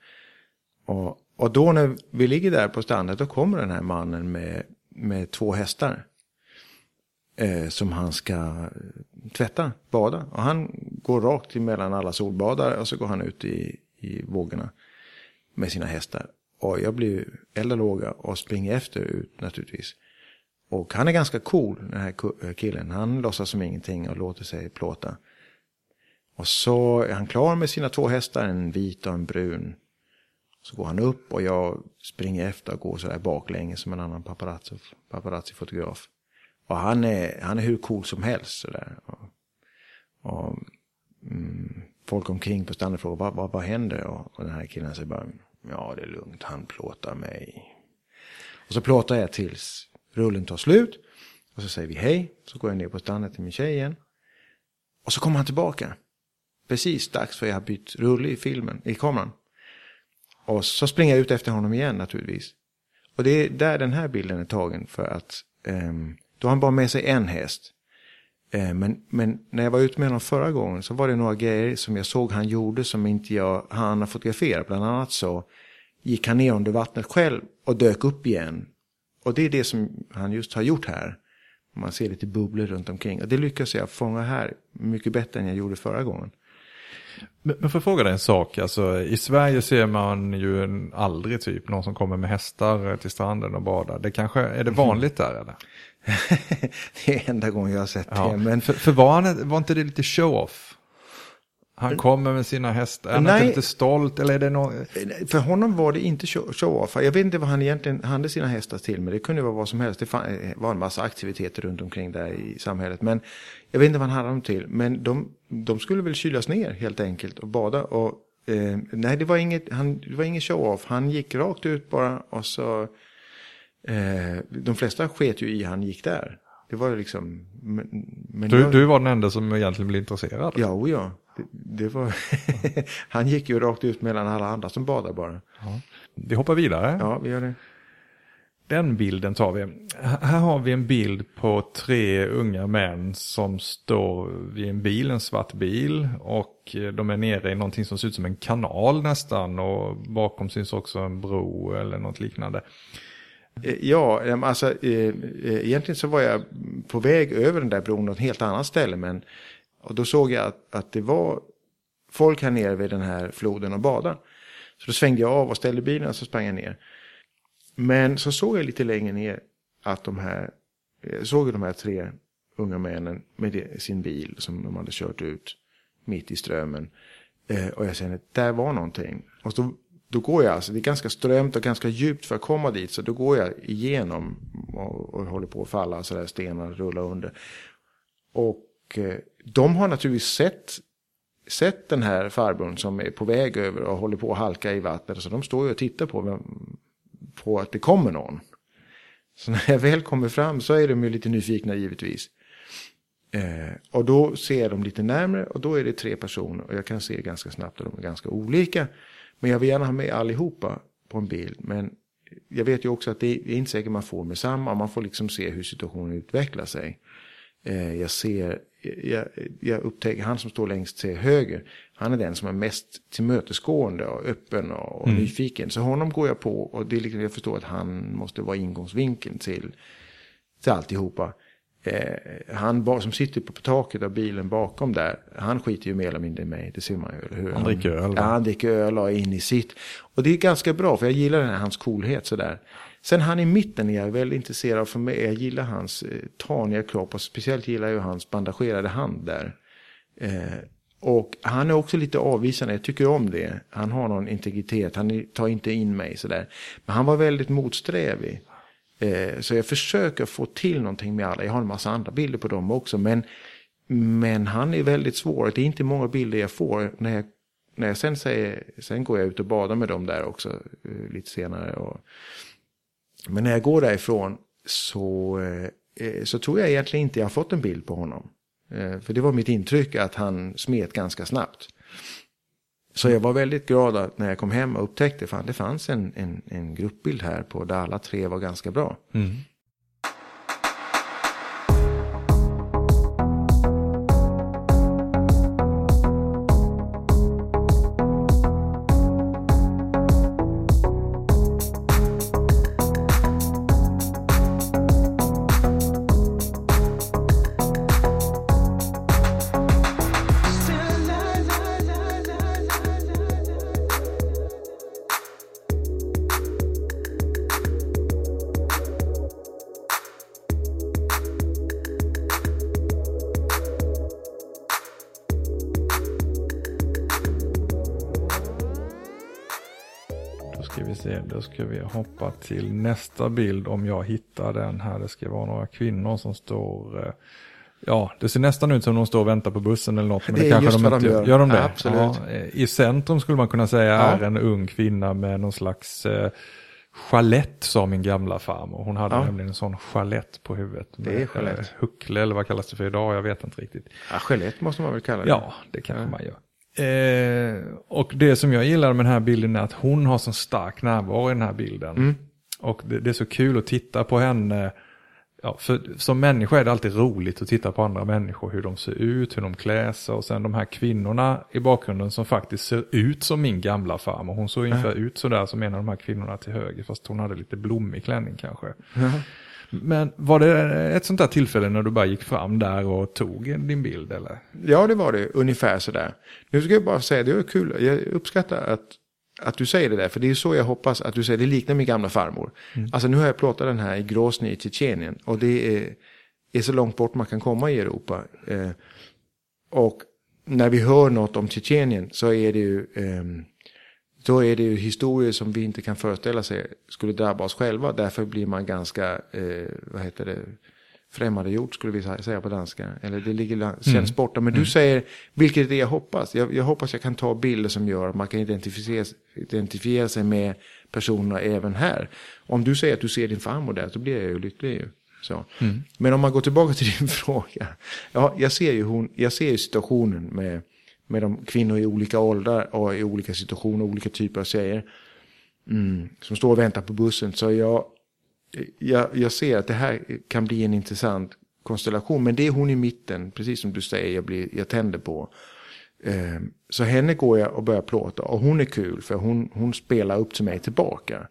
Och, och då när vi ligger där på stranden, då kommer den här mannen med, med två hästar eh, som han ska tvätta, bada. Och han går rakt emellan alla solbadare och så går han ut i, i vågorna med sina hästar. Och jag blir eld låga och springer efter ut naturligtvis. Och han är ganska cool, den här eh, killen. Han låtsas som ingenting och låter sig plåta. Och så är han klar med sina två hästar, en vit och en brun. Så går han upp och jag springer efter och går sådär baklänges som en annan paparazzi-fotograf. Och han är, han är hur cool som helst. Sådär. Och, och mm, folk omkring på stranden frågar vad, vad, vad händer? Och, och den här killen säger bara ja det är lugnt, han plåtar mig. Och så plåtar jag tills rullen tar slut. Och så säger vi hej. Så går jag ner på stranden till min tjej igen. Och så kommer han tillbaka. Precis dags för jag har bytt rulle i filmen, i kameran. Och så springer jag ut efter honom igen naturligtvis. Och det är där den här bilden är tagen för att um, då har han bara med sig en häst. Eh, men, men när jag var ute med honom förra gången så var det några grejer som jag såg han gjorde som inte jag han har fotograferat. Bland annat så gick han ner under vattnet själv och dök upp igen. Och det är det som han just har gjort här. Man ser lite bubblor runt omkring. Och det lyckas jag fånga här mycket bättre än jag gjorde förra gången.
Men, får jag fråga dig en sak? Alltså, I Sverige ser man ju aldrig typ någon som kommer med hästar till stranden och badar. Det kanske, är det vanligt där eller?
det är enda gången jag har sett ja. det. Men...
För, för var, han, var inte det lite show-off? Han kommer med sina hästar, är han Nej. lite stolt eller är det något?
För honom var det inte show-off. Jag vet inte vad han egentligen hade sina hästar till, men det kunde vara vad som helst. Det var en massa aktiviteter runt omkring där i samhället. Men jag vet inte vad han hade dem till. Men de, de skulle väl kylas ner helt enkelt och bada. Och, eh, nej, det var inget, han, det var inget show-off. Han gick rakt ut bara och så Eh, de flesta sket ju i han gick där. Det var liksom... Men,
du, jag, du var den enda som egentligen blev intresserad?
Ja, o ja. Det, det var han gick ju rakt ut mellan alla andra som badade bara.
Ja. Vi hoppar vidare.
Ja, vi gör det.
den bilden tar vi. Här har vi en bild på tre unga män som står vid en bil, en svart bil. Och de är nere i någonting som ser ut som en kanal nästan. Och bakom syns också en bro eller något liknande.
Eh, ja, alltså eh, eh, egentligen så var jag på väg över den där bron något ett helt annat ställe. Men, och då såg jag att, att det var folk här nere vid den här floden och badade. Så då svängde jag av och ställde bilen och så sprang jag ner. Men så såg jag lite längre ner att de här, jag såg de här tre unga männen med sin bil som de hade kört ut mitt i strömmen. Eh, och jag kände att där var någonting. Och så då går jag, alltså det är ganska strömt och ganska djupt för att komma dit. Så då går jag igenom och, och håller på att falla, så där stenar rullar under. Och eh, de har naturligtvis sett sett den här farbrorn som är på väg över och håller på att halka i vattnet. Så de står ju och tittar på, på att det kommer någon. Så när jag väl kommer fram så är de ju lite nyfikna givetvis. Eh, och då ser de lite närmre och då är det tre personer. Och jag kan se ganska snabbt att de är ganska olika. Men jag vill gärna ha med allihopa på en bild. Men jag vet ju också att det är inte säkert man får med samma. Man får liksom se hur situationen utvecklar sig. Eh, jag ser jag, jag upptäcker, han som står längst till höger, han är den som är mest tillmötesgående och öppen och, och mm. nyfiken. Så honom går jag på och det är liksom, jag förstår att han måste vara ingångsvinkeln till, till alltihopa. Eh, han som sitter på taket av bilen bakom där, han skiter ju mer eller mindre i mig, det ser man ju. Eller hur?
Han, dricker öl.
Ja, han dricker öl och är inne i sitt. Och det är ganska bra, för jag gillar den här, hans coolhet sådär. Sen han i mitten är jag väldigt intresserad av, för mig, jag gillar hans eh, taniga kropp och speciellt gillar jag hans bandagerade hand där. Eh, och han är också lite avvisande, jag tycker om det. Han har någon integritet, han tar inte in mig sådär. Men han var väldigt motsträvig. Eh, så jag försöker få till någonting med alla, jag har en massa andra bilder på dem också. Men, men han är väldigt svår, det är inte många bilder jag får. När jag, när jag sen säger, sen går jag ut och badar med dem där också eh, lite senare. Och, men när jag går därifrån så, eh, eh så tror jag egentligen inte jag har fått en bild på honom. Eh, för det var mitt intryck att han smet ganska snabbt. Så jag var väldigt glad att när jag kom hem och upptäckte att det fanns en, en, en gruppbild här på där alla tre var ganska bra. Mm.
Hoppa till nästa bild om jag hittar den här. Det ska vara några kvinnor som står eh, Ja, det ser nästan ut som de står och väntar på bussen eller något. Men
det, det kanske de inte
gör.
Gör
de det?
absolut. Ja,
eh, I centrum skulle man kunna säga ja. är en ung kvinna med någon slags eh, chalett sa min gamla farmor. Hon hade ja. nämligen en sån chalett på huvudet.
Det är chalett. Eh,
huckle eller vad kallas det för idag? Jag vet inte riktigt.
Ja, chalett måste man väl kalla det.
Ja, det kanske ja. man gör. Eh, och det som jag gillar med den här bilden är att hon har så stark närvaro i den här bilden. Mm. Och det, det, är så kul att titta på henne. Ja, för som människa är det alltid roligt att titta på andra människor, hur de ser ut, hur de klär sig och sen de här kvinnorna i bakgrunden som faktiskt ser ut som min gamla farmor. Hon såg ungefär mm. ut sådär som en av de här kvinnorna till höger, fast hon hade lite blommig klänning kanske. Mm. Men var det ett sånt där tillfälle när du bara gick fram där och tog din bild eller?
Ja, det var det. Ungefär sådär. Nu ska jag bara säga, det var kul. Jag uppskattar att, att du säger det där. För det är så jag hoppas att du säger, det liknar min gamla farmor. Mm. Alltså nu har jag plåtat den här i Grosny i Tjetjenien. Och det är, är så långt bort man kan komma i Europa. Eh, och när vi hör något om Tjetjenien så är det ju... Eh, då är det ju historier som vi inte kan föreställa sig skulle drabba oss själva. Därför blir man ganska, eh, vad heter det, främmande gjort skulle vi säga på danska. Eller det ligger känns mm. borta. Men du mm. säger, vilket är det jag hoppas? Jag, jag, hoppas jag kan ta bilder som gör att man kan identifiera, identifiera sig med personerna även här. Om du säger att du ser din farmor där så blir jag ju lycklig. Ju. Mm. Men om man går tillbaka till din fråga. Ja, jag ser ju, hon, jag ser ju situationen med med de kvinnor i olika åldrar och i olika situationer, olika typer av tjejer. Mm, som står och väntar på bussen. Så jag, jag, jag ser att det här kan bli en intressant konstellation. Men det är hon i mitten, precis som du säger, jag, blir, jag tänder på. Eh, så henne går jag och börjar plåta och hon är kul för hon, hon spelar upp till mig tillbaka.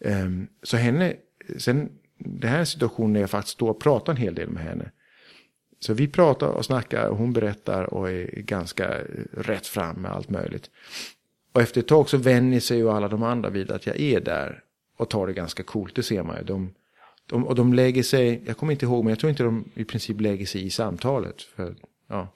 Eh, så henne, sen det här är en situation när jag faktiskt står och pratar en hel del med henne. Så vi pratar och snackar och hon berättar och är ganska rätt fram med allt möjligt. Och efter ett tag så vänjer sig ju alla de andra vid att jag är där och tar det ganska coolt, det ser man ju. De, de, och de lägger sig, jag kommer inte ihåg, men jag tror inte de i princip lägger sig i samtalet. För, ja.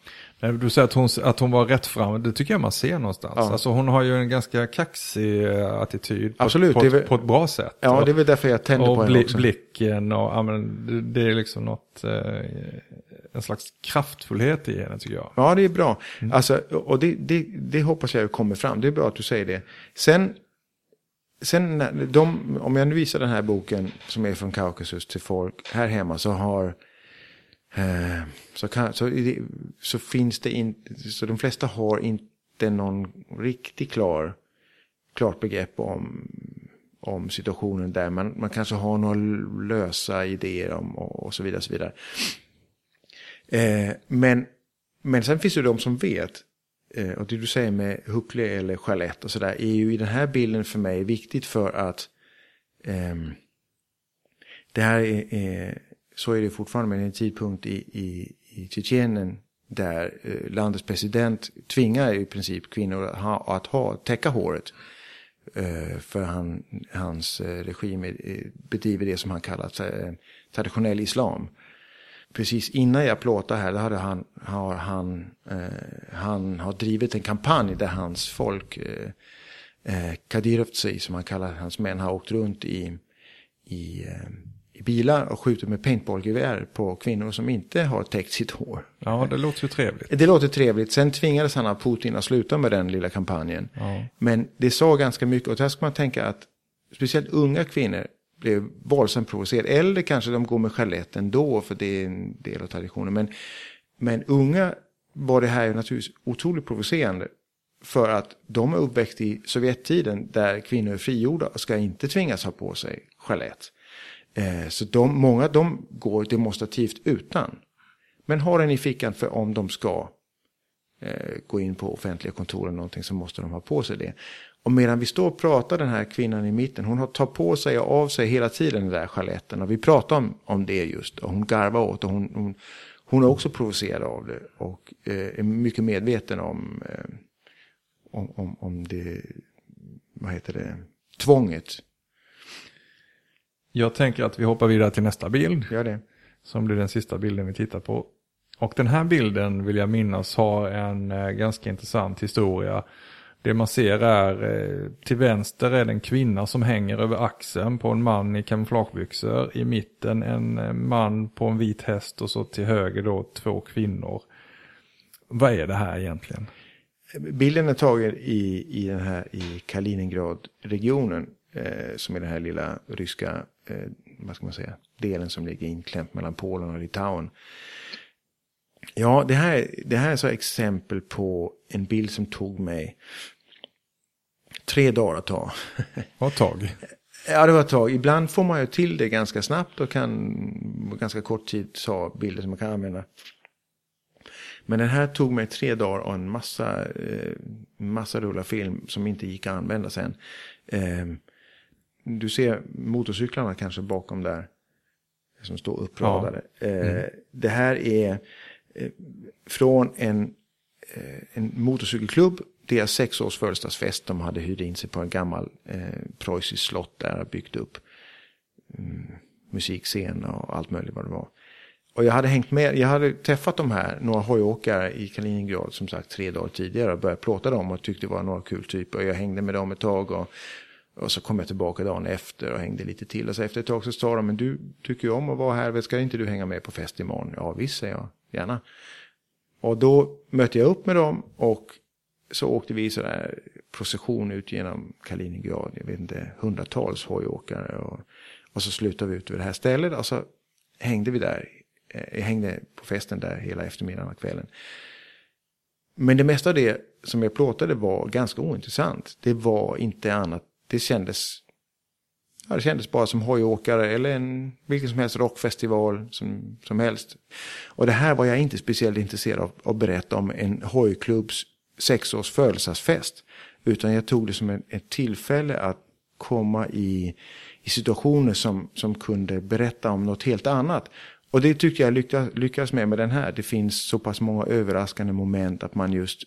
Du säger att hon, att hon var rätt fram, det tycker jag man ser någonstans. Ja. Alltså hon har ju en ganska kaxig eh, attityd på,
Absolut,
på,
väl,
på ett bra sätt.
Ja, det är väl därför jag tänder på henne också.
Och blicken och ja, men, det, det är liksom något, eh, en slags kraftfullhet i henne tycker jag.
Ja, det är bra. Mm. Alltså, och det, det, det hoppas jag kommer fram, det är bra att du säger det. Sen sen de, om jag nu visar den här boken som är från Kaukasus till folk här hemma så har eh, så, kan, så, så, finns det inte, så de flesta har inte någon riktigt klar, klart begrepp om, om situationen där. Man, man kanske har några lösa idéer om och, och så vidare. så vidare. Eh, men, men sen finns det de som vet Eh, och det du säger med Huckle eller Charlotte och sådär är ju i den här bilden för mig viktigt för att eh, det här är, är, så är det fortfarande med en tidpunkt i, i, i Tjetjenien där eh, landets president tvingar i princip kvinnor att ha, att ha täcka håret. Eh, för han, hans eh, regim eh, bedriver det som han kallar eh, traditionell islam precis innan jag plåtade här, då hade han, har han, eh, han har drivit en kampanj där hans folk, eh, eh Kadirovtsi som han kallar hans män, har åkt runt i, i, eh, bilar och skjutit med paintballgevär på kvinnor som inte har täckt sitt hår.
Ja, det låter ju trevligt.
Det låter trevligt. Sen tvingades han av Putin att sluta med den lilla kampanjen. Ja. Men det sa ganska mycket, och där ska man tänka att speciellt unga kvinnor blev våldsamt provocerade. Eller kanske de går med chalett ändå för det är en del av traditionen. Men, men unga var det här naturligtvis otroligt provocerande. För att de är uppväxt i Sovjettiden där kvinnor är frigjorda och ska inte tvingas ha på sig chalett. Eh, så de, många de går demonstrativt utan. Men har den i fickan för om de ska eh, gå in på offentliga kontor eller någonting så måste de ha på sig det. Och medan vi står och pratar, den här kvinnan i mitten, hon tar på sig och av sig hela tiden den där sjaletten. Och vi pratar om, om det just. Och hon garvar åt och hon, hon, hon är också provocerad av det. Och eh, är mycket medveten om, eh, om, om, om det, vad heter det, tvånget.
Jag tänker att vi hoppar vidare till nästa bild.
Gör det.
Som blir den sista bilden vi tittar på. Och den här bilden vill jag minnas har en eh, ganska intressant historia. Det man ser är eh, till vänster är det en kvinna som hänger över axeln på en man i kamouflagebyxor. I mitten en eh, man på en vit häst och så till höger då två kvinnor. Vad är det här egentligen?
Bilden är tagen i, i den här i Kaliningrad-regionen. Eh, som är den här lilla ryska, eh, vad ska man säga, delen som ligger inklämt mellan Polen och Litauen. Ja, det här, det här är så exempel på en bild som tog mig tre dagar att ta.
Vad tag?
Ja, det var ett tag. Ibland får man ju till det ganska snabbt och kan på ganska kort tid ta bilder som man kan använda. Men den här tog mig tre dagar och en massa, eh, massa rullar film som inte gick att använda sen. Eh, du ser motorcyklarna kanske bakom där. Som står uppradade. Ja. Mm. Eh, det här är eh, från en, eh, en motorcykelklubb deras sexårs födelsedagsfest. De hade hyrt in sig på en gammal eh, preussisk slott där byggt upp mm, musikscen och allt möjligt vad det var. Och jag hade hängt med, jag hade träffat de här, några hojåkare i Kaliningrad som sagt tre dagar tidigare och börjat plåta dem och tyckte det var några kul typer. Och jag hängde med dem ett tag och, och så kom jag tillbaka dagen efter och hängde lite till. Och så efter ett tag så sa de, men du tycker ju om att vara här, ska inte du hänga med på fest imorgon? Ja visst, säger jag, gärna. Och då mötte jag upp med dem och så åkte vi i sån här procession ut genom Kaliningrad. Jag vet inte, hundratals hojåkare. Och, och så slutade vi ut vid det här stället och så hängde vi där. Jag hängde på festen där hela eftermiddagen och kvällen. Men det mesta av det som jag plåtade var ganska ointressant. Det var inte annat, det kändes ja, det kändes bara som hojåkare eller en vilken som helst rockfestival som, som helst. Och det här var jag inte speciellt intresserad av att berätta om en hojklubbs sexårs födelsedagsfest. Utan jag tog det som ett, ett tillfälle att komma i, i situationer som, som kunde berätta om något helt annat. Och det tyckte jag lyckas, lyckas med med den här. Det finns så pass många överraskande moment att man just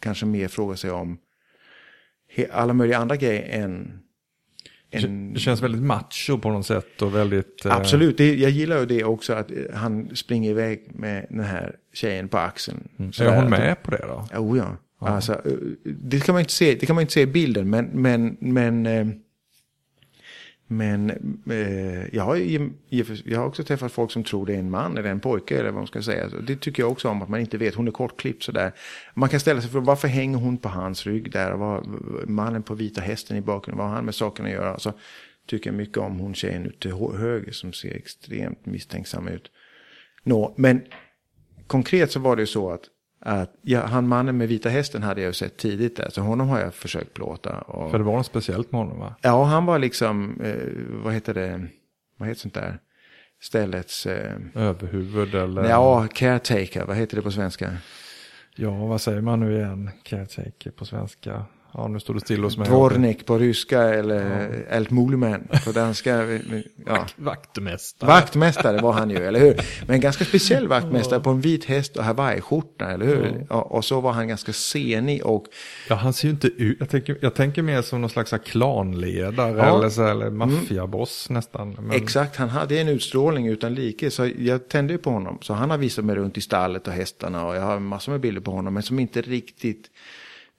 kanske mer frågar sig om alla möjliga andra grejer än
en... Det känns väldigt macho på något sätt och väldigt...
Eh, Absolut, det, jag gillar ju det också att han springer iväg med den här tjejen på axeln.
Mm. Är hon med på det då?
Oh, ja, ja. Alltså, eh, det, kan man inte se, det kan man inte se i bilden, men, men, men eh, men eh, jag, har, jag har också träffat folk som tror det är en man eller en pojke eller vad man ska säga. Det tycker jag också om att man inte vet. Hon är kortklippt sådär. Man kan ställa sig frågan varför hänger hon på hans rygg där? Var, mannen på vita hästen i bakgrunden, vad har han med saken att göra? Så tycker jag mycket om hon tjejen ute till höger som ser extremt misstänksam ut. Nå, men konkret så var det ju så att att ja, han mannen med vita hästen hade jag ju sett tidigt där, så honom har jag försökt plåta. Och...
För det var något speciellt med honom va?
Ja, han var liksom, eh, vad heter det, vad heter sånt där, ställets... Eh...
Överhuvud eller?
Ja, caretaker, vad heter det på svenska?
Ja, vad säger man nu igen, caretaker på svenska? Ja, nu står det still hos mig.
Dvornik på ryska eller ja. Altmulman på danska.
Ja. Vaktmästare.
Vaktmästare var han ju, eller hur? Men en ganska speciell vaktmästare på en vit häst och hawaiiskjorta, eller hur? Ja. Och, och, så var han ganska senig och...
Ja, han ser ju inte ut, jag tänker, jag tänker mer som någon slags klanledare ja. eller, så, eller maffiaboss mm. nästan.
Men... Exakt, han hade en utstrålning utan like, så jag tände på honom. Så han har visat mig runt i stallet och hästarna och jag har massor med bilder på honom, men som inte riktigt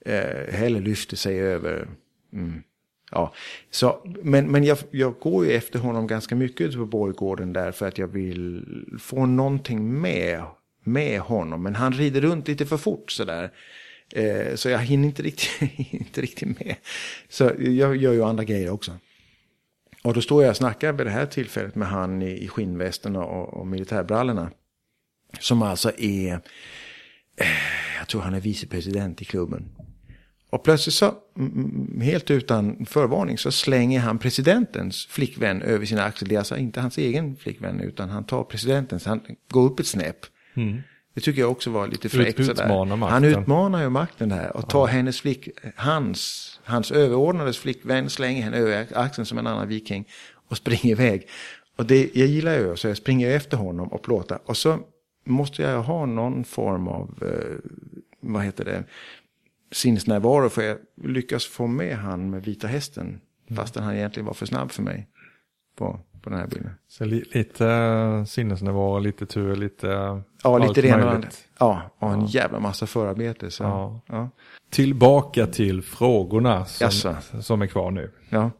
eh, heller lyfte sig över. Mm. Ja, så, men men jag, jag går ju efter honom ganska mycket ute på Borggården där för att jag vill få någonting med, med honom. Men han rider runt lite för fort sådär. Eh, så jag hinner inte riktigt, inte riktigt med. Så jag gör ju andra grejer också. Och då står jag och snackar vid det här tillfället med han i, i skinnvästen och, och militärbrallorna. Som alltså är, eh, jag tror han är vicepresident i klubben. Och plötsligt så, helt utan förvarning, så slänger han presidentens flickvän över sina axlar. Det är alltså inte hans egen flickvän, utan han tar presidentens, han går upp ett snäpp. Mm. Det tycker jag också var lite fräckt. Ut, han utmanar ju makten där och tar ja. hennes flick, hans, hans överordnades flickvän, slänger henne över axeln som en annan viking och springer iväg. Och det, jag gillar ju så jag springer efter honom och plåtar. Och så måste jag ha någon form av, eh, vad heter det, sinnesnärvaro för jag lyckas få med han med vita hästen. Mm. Fastän han egentligen var för snabb för mig på, på den här bilden.
Så li, lite uh, sinnesnärvaro, lite tur, lite uh,
Ja, lite ena Ja, och en ja. jävla massa förarbete. Så, ja. ja.
Tillbaka till frågorna som, som är kvar nu.
Ja.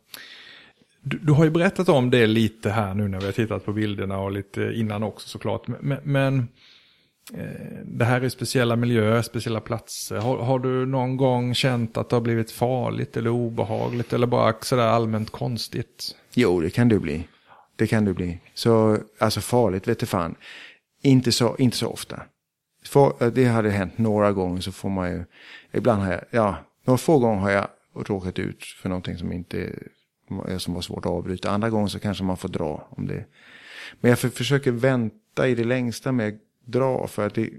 Du, du, har ju berättat om det lite här nu när vi har tittat på bilderna och lite innan också såklart. Men, men Eh, Eh, det här är speciella miljöer, speciella platser. Har, har, du någon gång känt att det har blivit farligt eller obehagligt eller bara sådär allmänt konstigt?
Jo, det kan du bli. Det kan du bli. Så, alltså farligt vet du fan. Inte så, inte så ofta. För, eh, det hade hänt några gånger så får man ju, ibland har jag, ja, några få gånger har jag råkat ut för någonting som inte, eh, som var svårt att avbryta. Andra gånger så kanske man får dra om det. Men jag för, försöker vänta i det längsta med dra. För att det,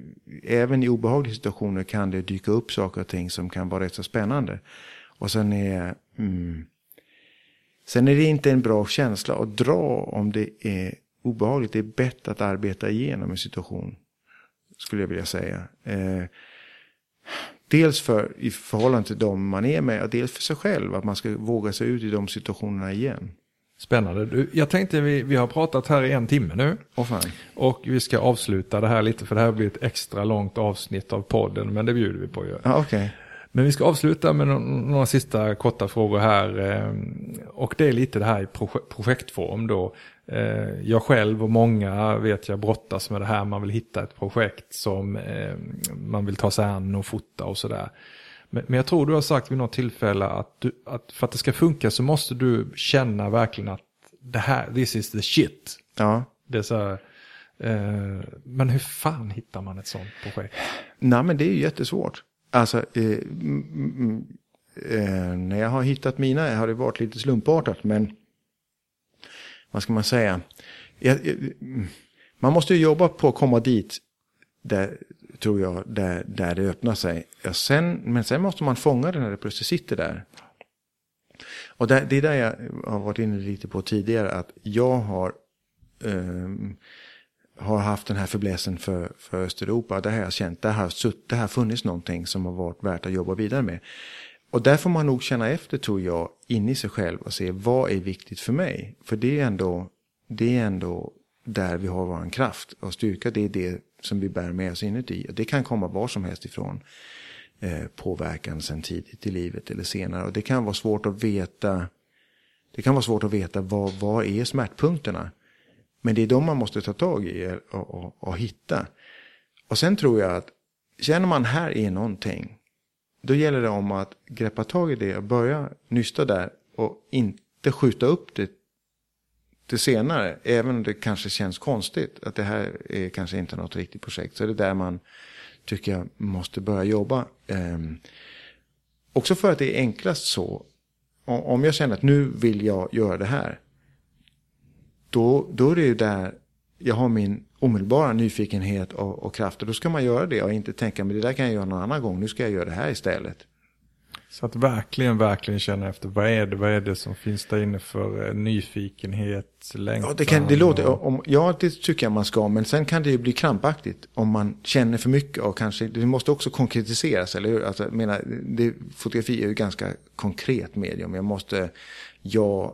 även i obehagliga situationer kan det dyka upp saker och ting som kan vara rätt så spännande. Och sen är, mm, sen är det inte en bra känsla att dra om det är obehagligt. Det är bättre att arbeta igenom en situation. Skulle jag vilja säga. Eh, dels för, i förhållande till dem man är med och dels för sig själv. Att man ska våga sig ut i de situationerna igen.
Spännande. Jag tänkte vi, vi har pratat här i en timme nu.
Oh.
Och vi ska avsluta det här lite för det här blir ett extra långt avsnitt av podden. Men det bjuder vi på att göra.
Ah, okay.
Men vi ska avsluta med några sista korta frågor här. Eh, och det är lite det här i projektform då. Eh, jag själv och många vet jag brottas med det här. Man vill hitta ett projekt som eh, man vill ta sig an och fota och sådär. Men, jag tror du har sagt vid något tillfälle att, du, att för att det ska funka så måste du känna verkligen att det här, this is the shit.
Ja.
Det är så här, eh, men hur fan hittar man ett sånt projekt?
Nej men det är ju jättesvårt. Alltså, eh, eh, när jag har hittat mina har det varit lite slumpartat men vad ska man säga, jag, jag, man måste ju jobba på att komma dit, där, tror jag, där, där det öppnar sig. Ja, sen, men sen måste man fånga det när det plötsligt sitter där. Och där, det är där jag har varit inne lite på tidigare, att jag har, um, har haft den här förbläsen för, för Östeuropa. Det har jag känt, där har, sutt, där har funnits någonting som har varit värt att jobba vidare med. Och där får man nog känna efter, tror jag, in i sig själv och se vad är viktigt för mig. För det är ändå, det är ändå där vi har vår kraft och styrka. Det är det som vi bär med oss inuti. Det kan komma var som helst ifrån eh, påverkan sen tidigt i livet eller senare. Och det kan vara svårt att veta, det kan vara svårt att veta vad, vad är smärtpunkterna. Men det är de man måste ta tag i och, och, och hitta. Och sen tror jag att känner man här är någonting då gäller det om att greppa tag i det och börja nysta där och inte skjuta upp det det senare. Även om det kanske känns konstigt att det här är kanske inte något riktigt projekt. Så är det där man tycker jag måste börja jobba. Eh, också för att det är enklast så. Om jag känner att nu vill jag göra det här. Då, då är det ju där jag har min omedelbara nyfikenhet och, och kraft. Och då ska man göra det och inte tänka men det där kan jag göra någon annan gång. Nu ska jag göra det här istället.
Så att verkligen, verkligen känna efter vad är det, vad är det som finns där inne för eh, nyfikenhet, längtan?
Ja, det, kan, det låter, om, ja, det tycker jag man ska, men sen kan det ju bli krampaktigt om man känner för mycket och kanske, det måste också konkretiseras, eller hur? Alltså, jag menar, det, fotografi är ju ganska konkret medium. Jag måste, jag,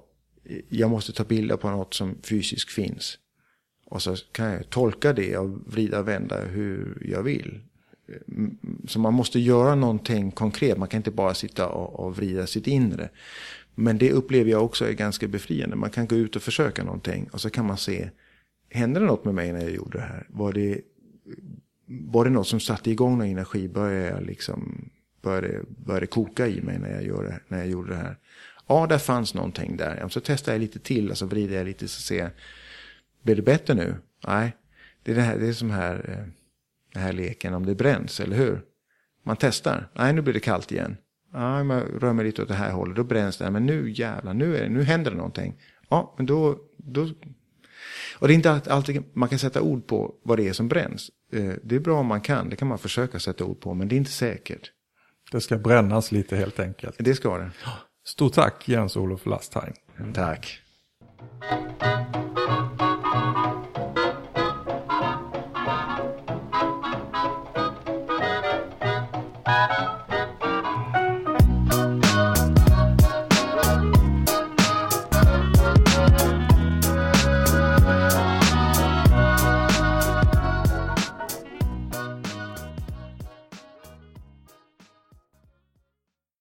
jag måste ta bilder på något som fysiskt finns. Och så kan jag tolka det och vrida och vända hur jag vill. Eh, så man måste göra någonting konkret. Man kan inte bara sitta och, och vrida sitt inre. Men det upplever jag också är ganska befriande. Man kan gå ut och försöka någonting och så kan man se. Hände det något med mig när jag gjorde det här? Var det, var det något som satte igång någon energi? Började jag liksom, började, började koka i mig när jag, gjorde, när jag gjorde det här? Ja, där fanns någonting där. Så testar jag lite till alltså vrider jag lite så ser jag blir det bättre nu? Nej, det är, det här, det är som här, eh, den här leken om det bränns, eller hur? Man testar. Nej, nu blir det kallt igen. Ja, man rör mig lite åt det här hållet, då bränns det. Men nu jävlar, nu, är det, nu händer det någonting. Ja, men då, då... Och det är inte alltid man kan sätta ord på vad det är som bränns. Eh, det är bra om man kan, det kan man försöka sätta ord på, men det är inte säkert.
Det ska brännas lite helt enkelt.
Det ska det.
Stort tack Jens-Olof Lastheim.
Tack.